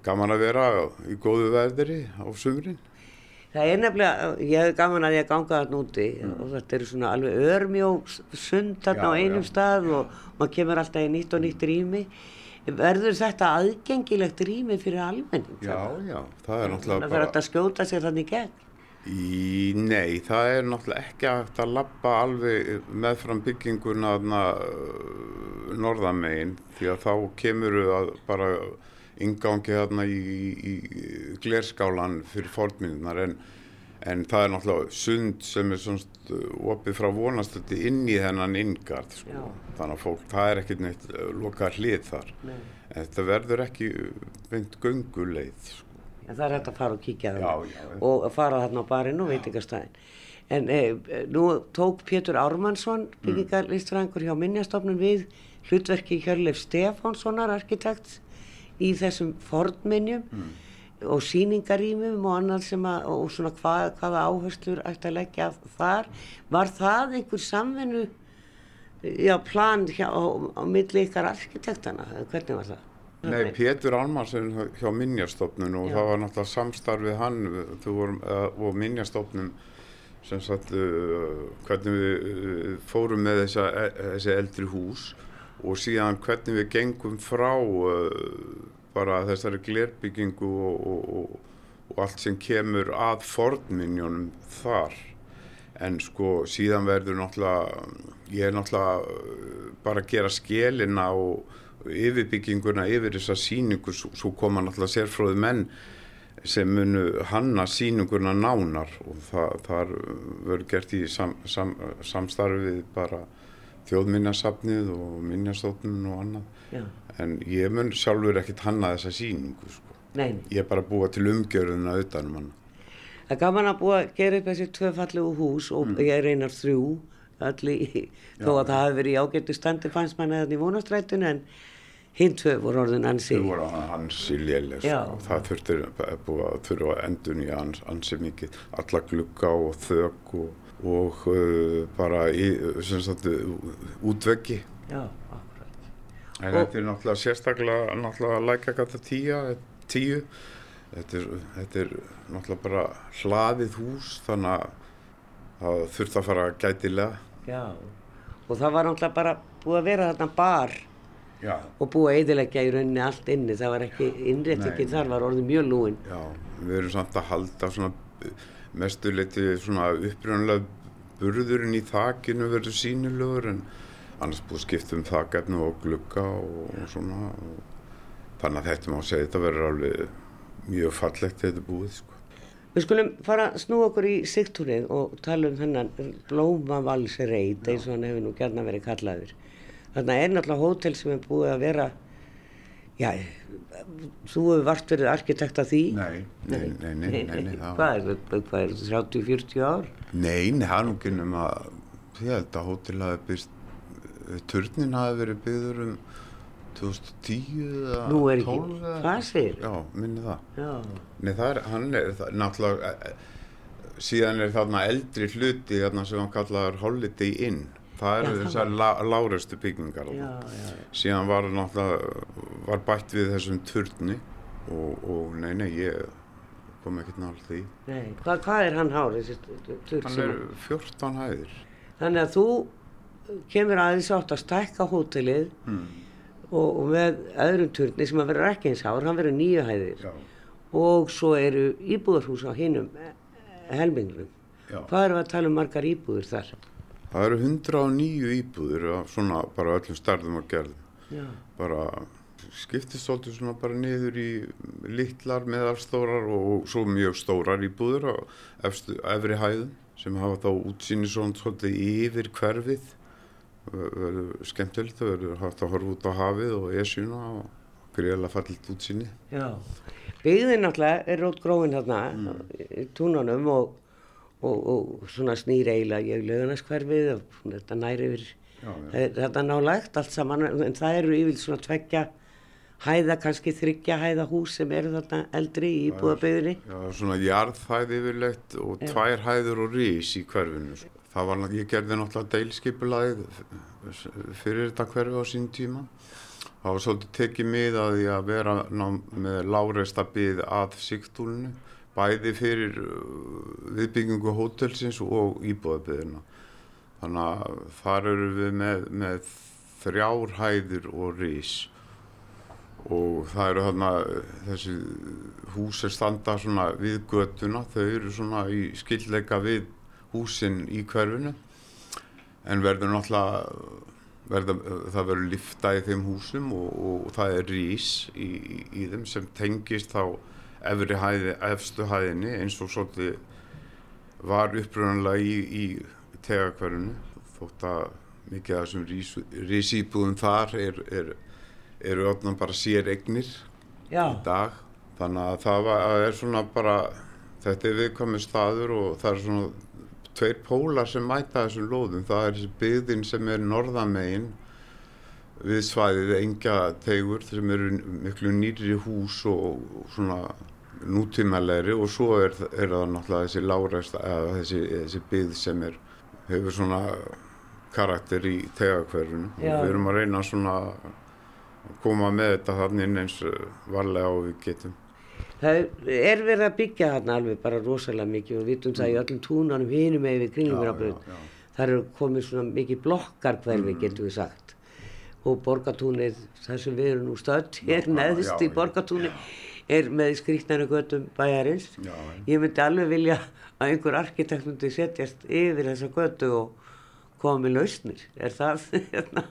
gaman að vera í góðu veðri á sumrin. Það er nefnilega, ég hef gaman að ég ganga þarna úti og þetta eru svona alveg örmjó sund þarna Já, á einum já. stað og maður kemur alltaf í nýtt og nýtt rými. Verður þetta aðgengilegt rými fyrir almenning? Já, já, það er náttúrulega Það verður þetta að skjóta sér þannig gegn. Í, nei, það er náttúrulega ekki hægt að lappa alveg meðfram bygginguna uh, norðamegin því að þá kemur að bara ingangi þarna í, í, í glerskálan fyrir fórminnar en, en það er náttúrulega sund sem er svona opið frá vonastöndi inn í þennan inngard sko. Þannig að fólk, það er ekkert neitt uh, lokað hlið þar Nei. en þetta verður ekki beint gönguleið sko. En það er hægt að fara og kíkja það og fara þarna á barinn og veitingastæðin. En eh, nú tók Pétur Ármannsson, byggingarlistfræðingur hjá Minjastofnun við hlutverki Hjörleif Stefánssonar, arkitekt, í þessum fornminjum og síningarýmum og annað sem að, og svona hvað, hvaða áherslur ætti að leggja þar. Var það einhver samvinnu, já, plan hjá, á, á milli ykkar arkitektana, hvernig var það? Nei, Pétur Almarsen hjá Minjastofnun og Já. það var náttúrulega samstarfið hann vorum, uh, og Minjastofnun sem sagt uh, hvernig við uh, fórum með þessa, e, þessi eldri hús og síðan hvernig við gengum frá uh, bara þessari glerbyggingu og, og, og, og allt sem kemur að fornminjónum þar. En sko síðan verður náttúrulega ég er náttúrulega bara að gera skélina og yfirbygginguna yfir þessa síningu svo, koma náttúrulega sérfróði menn sem munu hanna síninguna nánar og það, það verður gert í sam, sam, samstarfið bara þjóðminjasafnið og minjastofnun og annað. Já, en ég mun sjálfur ekkert hanna þessa síningu sko. ég er bara að búa til umgjörðuna utanum hann Það er gaman að búa að gera upp þessi tvö fallegu hús og Mm. ég reynar þrjú allir, þó að það hafi verið í ágættu standi fannst manni þannig í vonastrættinu en hinn tvö voru orðin ansi. þau voru hansi léleg sko. það þurfti að búa að endun í hans, ansi mikið alla glugga og þök og, og uh, bara í, sagt, útveggi Já. En Og- þetta er náttúrulega sérstaklega náttúrulega lækagata tíu, tíu. Þetta, er, þetta er náttúrulega bara hlaðið hús þannig að það þurft að fara gætilega. Já, og það var náttúrulega bara búið að vera þarna bar Já. og búið að eðilegja í rauninni allt inni. Það var ekki, innréttingin þar var orðið mjög lúin. Já, við erum samt að halda svona mestuleiti svona upprjónulega burðurinn í þakinu verður sínilegur en annars búið að skipta um þakefnu og glugga og, og svona og þannig að þetta má segja þetta verður alveg mjög fallegt þetta búið sko. Við skulum fara að snúa okkur í sigtúrið og tala um þennan blómavalsreit eins og hann hefur nú gærna verið kallaður. Þarna er náttúrulega hótel sem er búið að vera, já, þú hefur vart verið arkitekt af því. Nei, nei, nei, nei, nei, nei Hvað er þetta, hvað er þetta, 30-40 ár? Nei, nei, nú ekki nema ég held að hótel hafi byrst turnin hafi verið byggður um 2010 eða Nú er ekki, 12 eða hvað eitthvað. segir? Já, minni það Já, Nei, það er, hann er það, náttúrulega e, e, síðan er þarna eldri hluti þarna sem hann kallaður Holiday Inn það Já, eru þessar lá, lárestu byggingar já, þarna. já. síðan var náttúrulega var bætt við þessum turni og, og nei, nei, ég kom ekkert náttúrulega því Nei, hvað, hvað er hann hár, þessi turn hann er 14 hæðir Þannig að þú kemur aðeins átt að stækka hótelið hmm. og, og með öðrum turni sem að vera ekki eins hár, hann verður nýju hæðir Já. og svo eru íbúðarhús á hinnum helmingnum. Já. Hvað eru að tala um margar íbúður þar? Það eru 109 íbúðir af svona bara öllum starðum og gerðum. Já. Bara skiptist svolítið svona bara niður í litlar, meðalstórar og svo mjög stórar íbúðir á efstu, efri hæðum sem hafa þá útsýni svona svolítið yfir hverfið. Ver- Verður skemmtilegt, það verður hægt að horfa út á hafið og esjuna og greiðlega fallit útsýni. Já. Byggðin náttúrulega er rót gróin þarna í túnunum og, og, og svona snýr eiginlega ég löganaskverfið og þetta næri yfir Já, já. Þetta nálægt allt saman en það eru yfir svona tveggja hæða, kannski þryggja hæða hús sem eru þarna eldri í íbúðabyggðinni. Já, svona jarðhæð yfirleitt og tvær hæður og rís í hverfinu. Það var, ég gerði náttúrulega deilskipulaðið fyrir þetta hverfi á sín tíma. Það var svolítið tekið mið að því að vera ná, með láreista byggð að sigtúlinu, bæði fyrir uh, viðbyggingu hótelsins og íbúðabyggðina. Þannig að þar eru við með, með þrjár hæður og rís og það eru eh, þessi hús sem standa svona við götuna, þau eru svona í skildleika við húsin í hverfinu. En verður náttúrulega verður, það verður lifta í þeim húsum og, og það er rís í, í, í þeim sem tengist þá efri hæði, efstu hæðinni eins og svolítið var uppröðanlega í, í tegakverfinu þótt að mikið af þessum rís, rísýbúðum þar er, er eru öllum bara sér eignir Já. í dag. Þannig að það var, er svona bara þetta er viðkomið staður og það er svona tveir pólar sem mæta þessum lóðum. Það er þessi byggðin sem er norðamegin við svæðið engja tegur sem eru miklu nýri hús og, svona nútímalegri og svo er, er það náttúrulega þessi láreist eða þessi, þessi byggð sem er hefur svona karakter í tegakverfinu og við erum að reyna svona að koma með þetta þannig eins varlega og við getum. Það er verið að byggja þarna alveg bara rosalega mikið og við vitum það í öllum túnanum hinum með við kringlumirabröð. já, já. Það eru komið svona mikið blokkarkverfi getum við sagt og borgatúnið, þar sem við erum nú stödd neðst já, í já. borgatúni er með skrýtnari göttum bæjarins. Já. Ég myndi alveg vilja að einhver arkitekt myndi setjast yfir þessa göttu og koma með lausnir. Er það, hérna,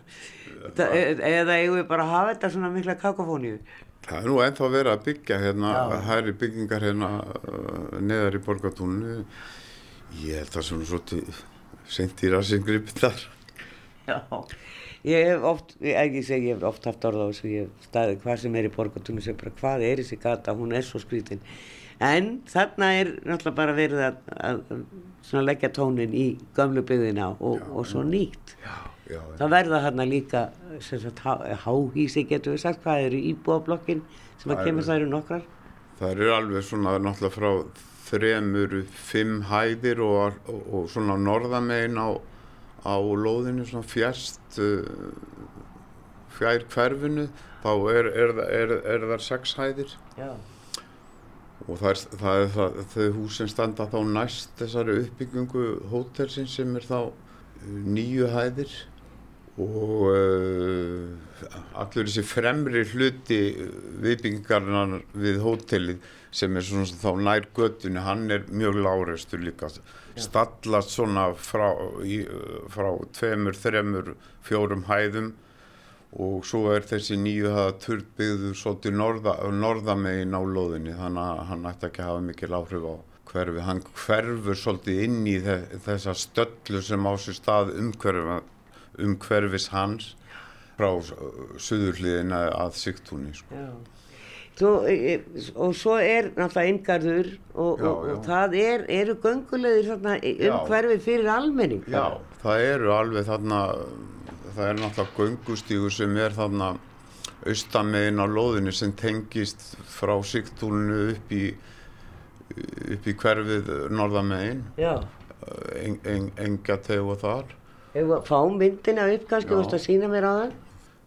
það eða eigum við bara að hafa þetta svona mikla kakofóníu? Það er nú ennþá verið að byggja hérna, Já. hæri byggingar hérna uh, neðar í borgatúnu. Ég held það sem svolítið seint í rassingripi þar. Já, ég hef oft, ekki segi, ég hef oft haft orða á þessu, ég hef staðið hvað sem er í borgatunni sem bara hvað er þessi gata, hún er svo skrítin. En þarna er náttúrulega bara verið að, að, leggja tónin í gömlu byggðina og, og svo nýtt. Já, já. Það verða þarna líka háhísi getur við sagt, hvað eru íbúablokkin sem að Það kemur það eru nokkrar. Það eru alveg svona náttúrulega frá þremur, fimm hæðir og, og, og svona norðamegin á, á lóðinu svona fjærst uh, fjær hverfinu þá er, er, er, er, er þar sex hæðir Já. og það er, það er það, þau hús sem standa þá næst þessari uppbyggingu hótelsins sem er þá uh, nýju hæðir og uh, allur þessi fremri hluti viðbyggingarnar við hótelið sem er svona þá nær göttunni, hann er mjög lárestur líka. Stallast svona frá, í, frá tveimur, þremur, fjórum hæðum. Og svo er þessi nýju hafa turbyggður svolítið norða, norðamegin á lóðinni þannig að hann ætti ekki að hafa mikil áhrif á hverfi. Hann hverfur svolítið inn í þe þessa stöllu sem á sér stað umhverfa, umhverfis hans frá suðurliðina að sigtúni. Sko. Já. Svo, e, og svo er náttúrulega inngarður og, Já, og, já. og það er, eru um Já. hverfi fyrir almenning. Já, það eru alveg þarna, það er náttúrulega göngustígur sem er þarna austamegin á lóðinu sem tengist frá sigtúlinu upp í, upp í hverfið norðamegin, Já. en, en, engateg og þar. Ef við fá myndina upp kannski, Já. þú veist að sína mér á það?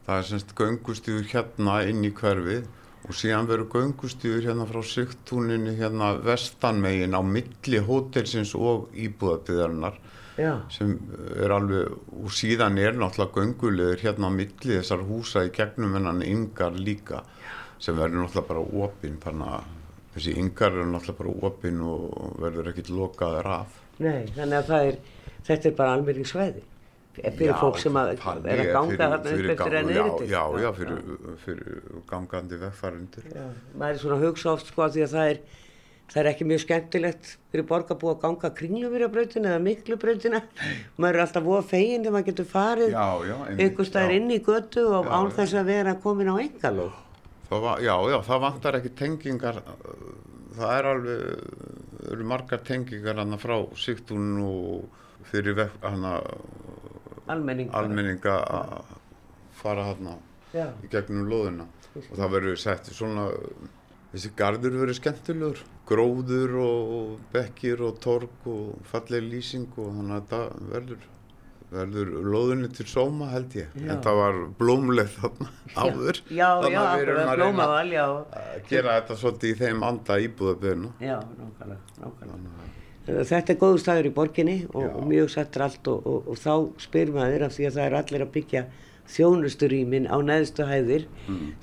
Það er semst göngustígur hérna inn í hverfið og síðan verður göngustígur hérna frá sigtúlinu hérna vestanmegin á milli hótelsins og íbúðabiðarinnar. Já. sem er alveg, og síðan er náttúrulega göngulegur hérna á milli þessar húsa í gegnum hennan yngar líka sem verður náttúrulega bara opinn þannig að þessi yngar eru náttúrulega bara opinn og verður ekkit lokaður af. Nei, þannig að er, þetta er bara almenning Fyrir fólk sem að er að ganga þarna upp eftir enn já, yfir. já, já, fyrir, fyrir gangandi vegfærandur. Já, maður er svona að hugsa oft sko því að það er, það er ekki mjög skemmtilegt fyrir borgarbú að ganga kringlumýrabrautina eða miklubrautina. Maður er alltaf voða fegin þegar maður getur farið Já, já, staðar já. inn í götu og Já, án já. þess að vera komin á var, já, já, það vantar ekki tengingar, það er alveg, eru margar tengingar frá Sigtún og fyrir hana, Almenning. bara. almenninga að fara Já. í gegnum lóðina og það verður sett svona, þessi gardur verður skemmtilegur, gróður og bekkir og torg og falleg lýsing og þannig að þetta verður, verður lóðinni til sóma held ég, Já. en það var blómleg þarna áður, Já, Þannig já, að við erum að reyna að gera þetta svolítið í þeim anda íbúðaböðuna. Já, nákvæmlega, nákvæmlega. Þetta er góður staður í borginni og, Já. og mjög sættur allt og, og, og þá spyr maður af því að það er allir að byggja þjónusturýmin á neðstu hæðir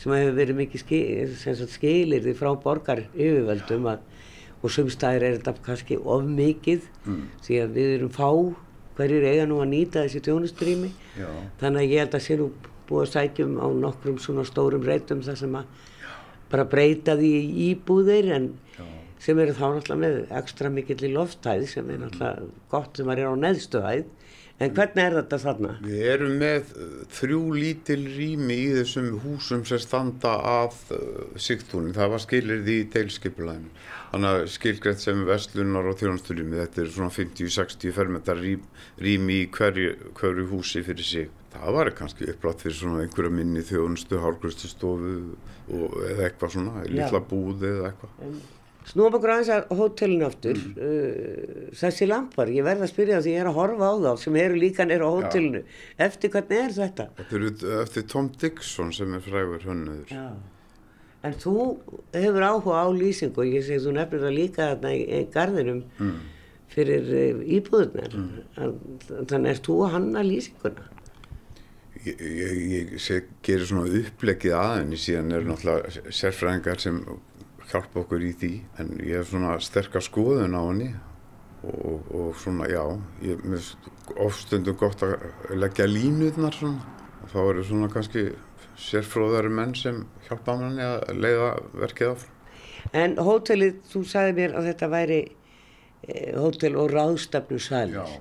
sem hefur verið mikið ski, sem sagt skilirði frá borgar yfirvöldum að, og sumstæðir er þetta kannski of mikið því að við erum fá hverjir eiga nú að nýta þessi þjónusturými. Já. þannig að ég held að sé nú búið að sækjum á nokkrum svona stórum reytum þar sem að bara breyta því íbúðir en sem eru þá náttúrulega með ekstra mikill í lofthæð sem er náttúrulega gott sem að er á neðstu hæð en hvernig er þetta þarna? Við erum með uh, þrjú lítil rými í þessum húsum sem standa að uh, sigtúnin. Það var skilirði í deilskipulæðinu. Þannig að skilgrætt sem vestlunar og þjónasturými, þetta er svona 50-60 fermetar rými, í hverju, hverju húsi fyrir sig. Það var kannski upplátt fyrir svona einhverja minni þjónustu, hálfgrustustofu og eða eitthvað svona, litla búð eða eitthvað. Snúum okkur aðeins að hótelinu aftur. Uh, þessi lampar, ég verð að spyrja því ég er að horfa á þá sem eru líka nýra á hótelinu. Eftir hvernig er þetta? Þetta er eftir Tom Dixon sem er frægur hönnuður. Já. En þú hefur áhuga á lýsingu og ég segi þú nefnir það líka þarna í, í garðinum fyrir uh, íbúðunar þannig er þú að hanna lýsinguna? Ég, ég, ég gerir svona upplegið aðeins síðan eru náttúrulega sérfræðingar sem hjálpa okkur í því en ég hef svona sterkar skoðun á henni og, og svona já ég er ofstundum gott að leggja línutnar svona þá eru svona kannski sérfróðari menn sem hjálpa manni að leiða verkið áfram. En hótelið, þú sagði mér að þetta væri e, hótel og ráðstefnu salir.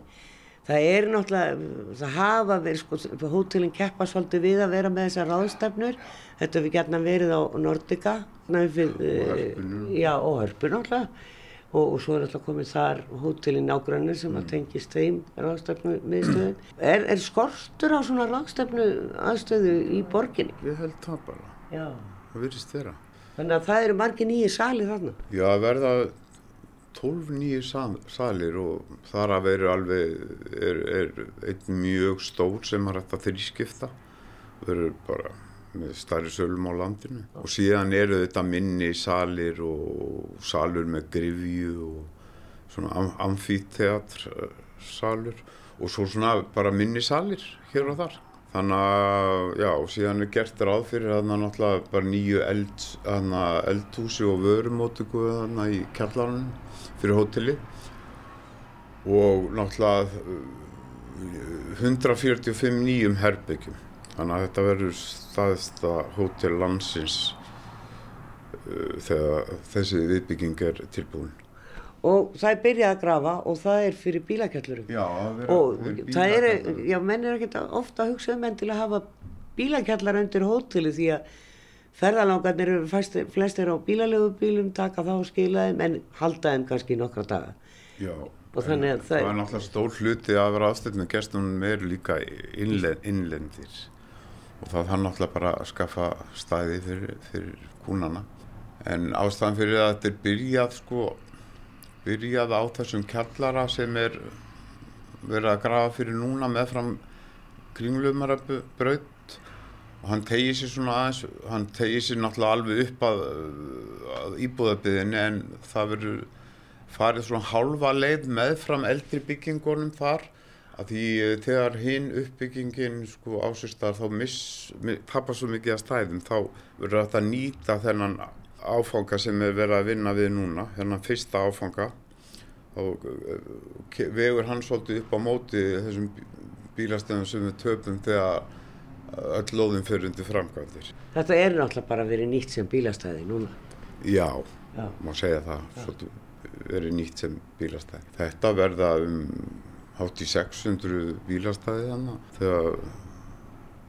Það er náttúrulega, það hafa verið, sko, hótelin keppa svolítið við að vera með þessar ráðstefnur. Þetta hefur gætna verið á Nordica. Við, Og Hörpunni. Já, og hörpu náttúrulega. Og, og svo er alltaf komið þar hótelin nágrannir sem að tengist þeim ráðstefnu miðstöðin. Er, er skortur á svona ráðstefnu aðstöðu í borginni? Ég held það bara, Já. það virðist þeirra. Þannig að það eru margir nýju sali þarna. Já, að verða 12 nýju sal- salir og þar að veru alveg er, er einn mjög stór sem er hægt að þrískipta verður bara með starri sölum á landinu. Og síðan eru þetta minni salir og salur með grifju og svona am amfíteatr salur og svo svona bara minni salir hér og þar. Þannig að já, og síðan er gert ráð fyrir þarna náttúrulega bara nýju eld, eldhúsi og vörumótugu þarna í kjallarunum fyrir hóteli. Og náttúrulega uh, 145 nýjum herbyggjum þannig að þetta verður staðista hótel landsins uh, þegar þessi viðbygging er tilbúin Og það er byrjað að grafa og það er fyrir bílakjallurum. Já, og það er, já, menn er ekkert ofta að hugsa um enn til að hafa bílakjallar undir hóteli því að ferðalangarnir eru flestir á bílalögubílum, taka þá og skila þeim en halda þeim kannski nokkra daga. Já, það- er náttúrulega stór hluti að vera aðstöðnum gestunum er líka innlen, innlendir og það þarf náttúrulega bara að skaffa stæði fyrir, fyrir kúnana. En ástæðan fyrir að þetta er byrjað sko byrjað á þessum kjallara sem er verið að grafa fyrir núna meðfram kringlumarabraut og hann tegir sér svona aðeins hann tegir sér náttúrulega alveg upp að, að íbúðabiðinni en það verður farið svona hálfa leið meðfram eldri byggingunum þar að því eh, þegar hinn uppbyggingin sko ásýrstar þá miss, mi- tapar svo mikið að stæðum þá verður þetta að nýta þennan áfanga sem er verið að vinna við núna, hérna fyrsta áfanga og eh, vegur hann svolítið upp á móti þessum bílastöðum sem við töpum þegar öll lóðin fyrir undir framkvæmdir. Þetta er náttúrulega bara verið nýtt sem bílastæði núna. Já, Já. má segja það, svolítið verið nýtt sem bílastæði. Þetta verða um hátt í 600 bílastæði þannig þegar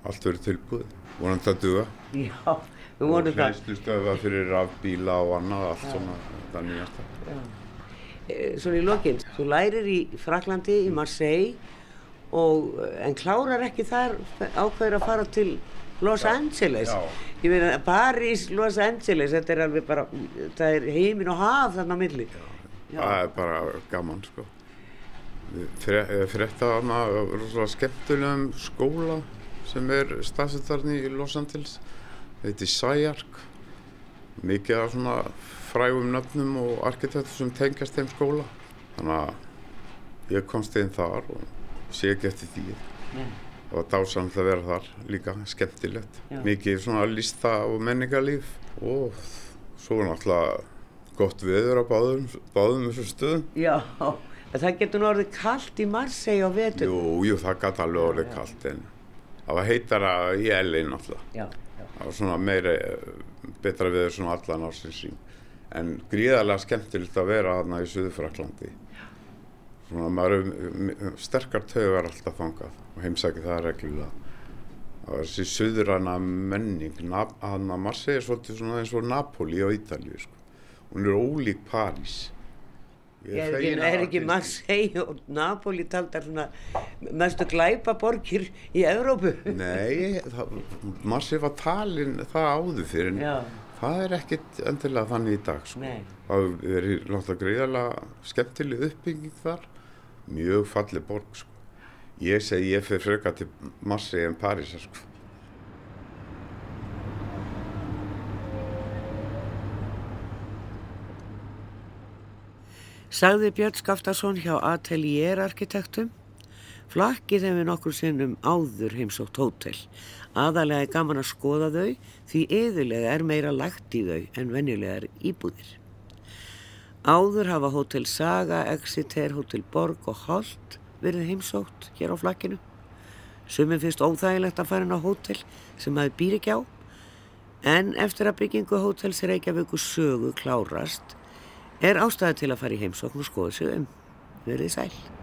allt verið tilbúið. Vonandi að duga. Já, við vonum það. hlæslustöða fyrir rafbíla og annað, allt svona, þetta nýjasta. Eh, Svona í lokin, þú lærir í Fraklandi, í Marseille, og, eh, en klárar ekki þar ákveður að fara til Los Angeles. Já. Ég meina, Paris, Los Angeles, þetta er alveg bara, það er heimin og haf þarna milli. Já. Það er bara gaman, sko. Frétta hana rosalega skemmtulegum skóla sem er staðsettarni í Los Angeles. Þetta heitir SciArc. Mikið af svona frægum nöfnum og arkitektur sem tengjast þeim skóla. Þannig að ég komst inn þar og sé ekki eftir því. Nei. Það var dásamt að vera þar líka, skemmtilegt. Já. Mikið svona lista og menningarlíf og svo náttúrulega gott veður á báðum, báðum þessum stöðum. Já, en það getur nú orðið kallt í Marseille á vetur. Jú, jú, það gæti alveg orðið kallt en það var heitara í LA náttúrulega. Já, já. Það var svona meira, betra veður svona allan ársins sín. En gríðarlega skemmtilegt að vera þarna í Suðurfraklandi. Svona maður er sterkar taugar alltaf fangað og heimsæki það reglulega. Það var þessi suðurana menning, hann að Marseille er svolítið svona eins og Napoli á Ítalíu sko. Hún er ólík París. Ég Er að er ekki Marseille og Napoli taldar svona mestu glæpaborgir í Evrópu? Nei, Marseille var talin það áður fyrir en Já. það er ekkit endilega þannig í dag sko. Það er náttúrulega greiðarlega skemmtileg uppbygging þar mjög falleg borg sko. Ég segi ég fyrir freka til Marseille en Parísar sko. Sagði Björn Skaftarsson hjá Atelier Arkitektum. Flakkið hefur nokkur sinnum áður heimsótt hótel. Aðalega er gaman að skoða þau því yðurlega er meira lagt í þau en venjulegar íbúðir. Áður hafa hótel Saga, Exeter, hótel Borg og Holt verið heimsótt hér á flakkinu. Sumum finnst óþægilegt að fara inn á hótel sem maður býr ekki á. En eftir að byggingu hótels Reykjavíku sögu klárast er ástæða til að fara í heimsókn og skoða sig um. Verðið sæl.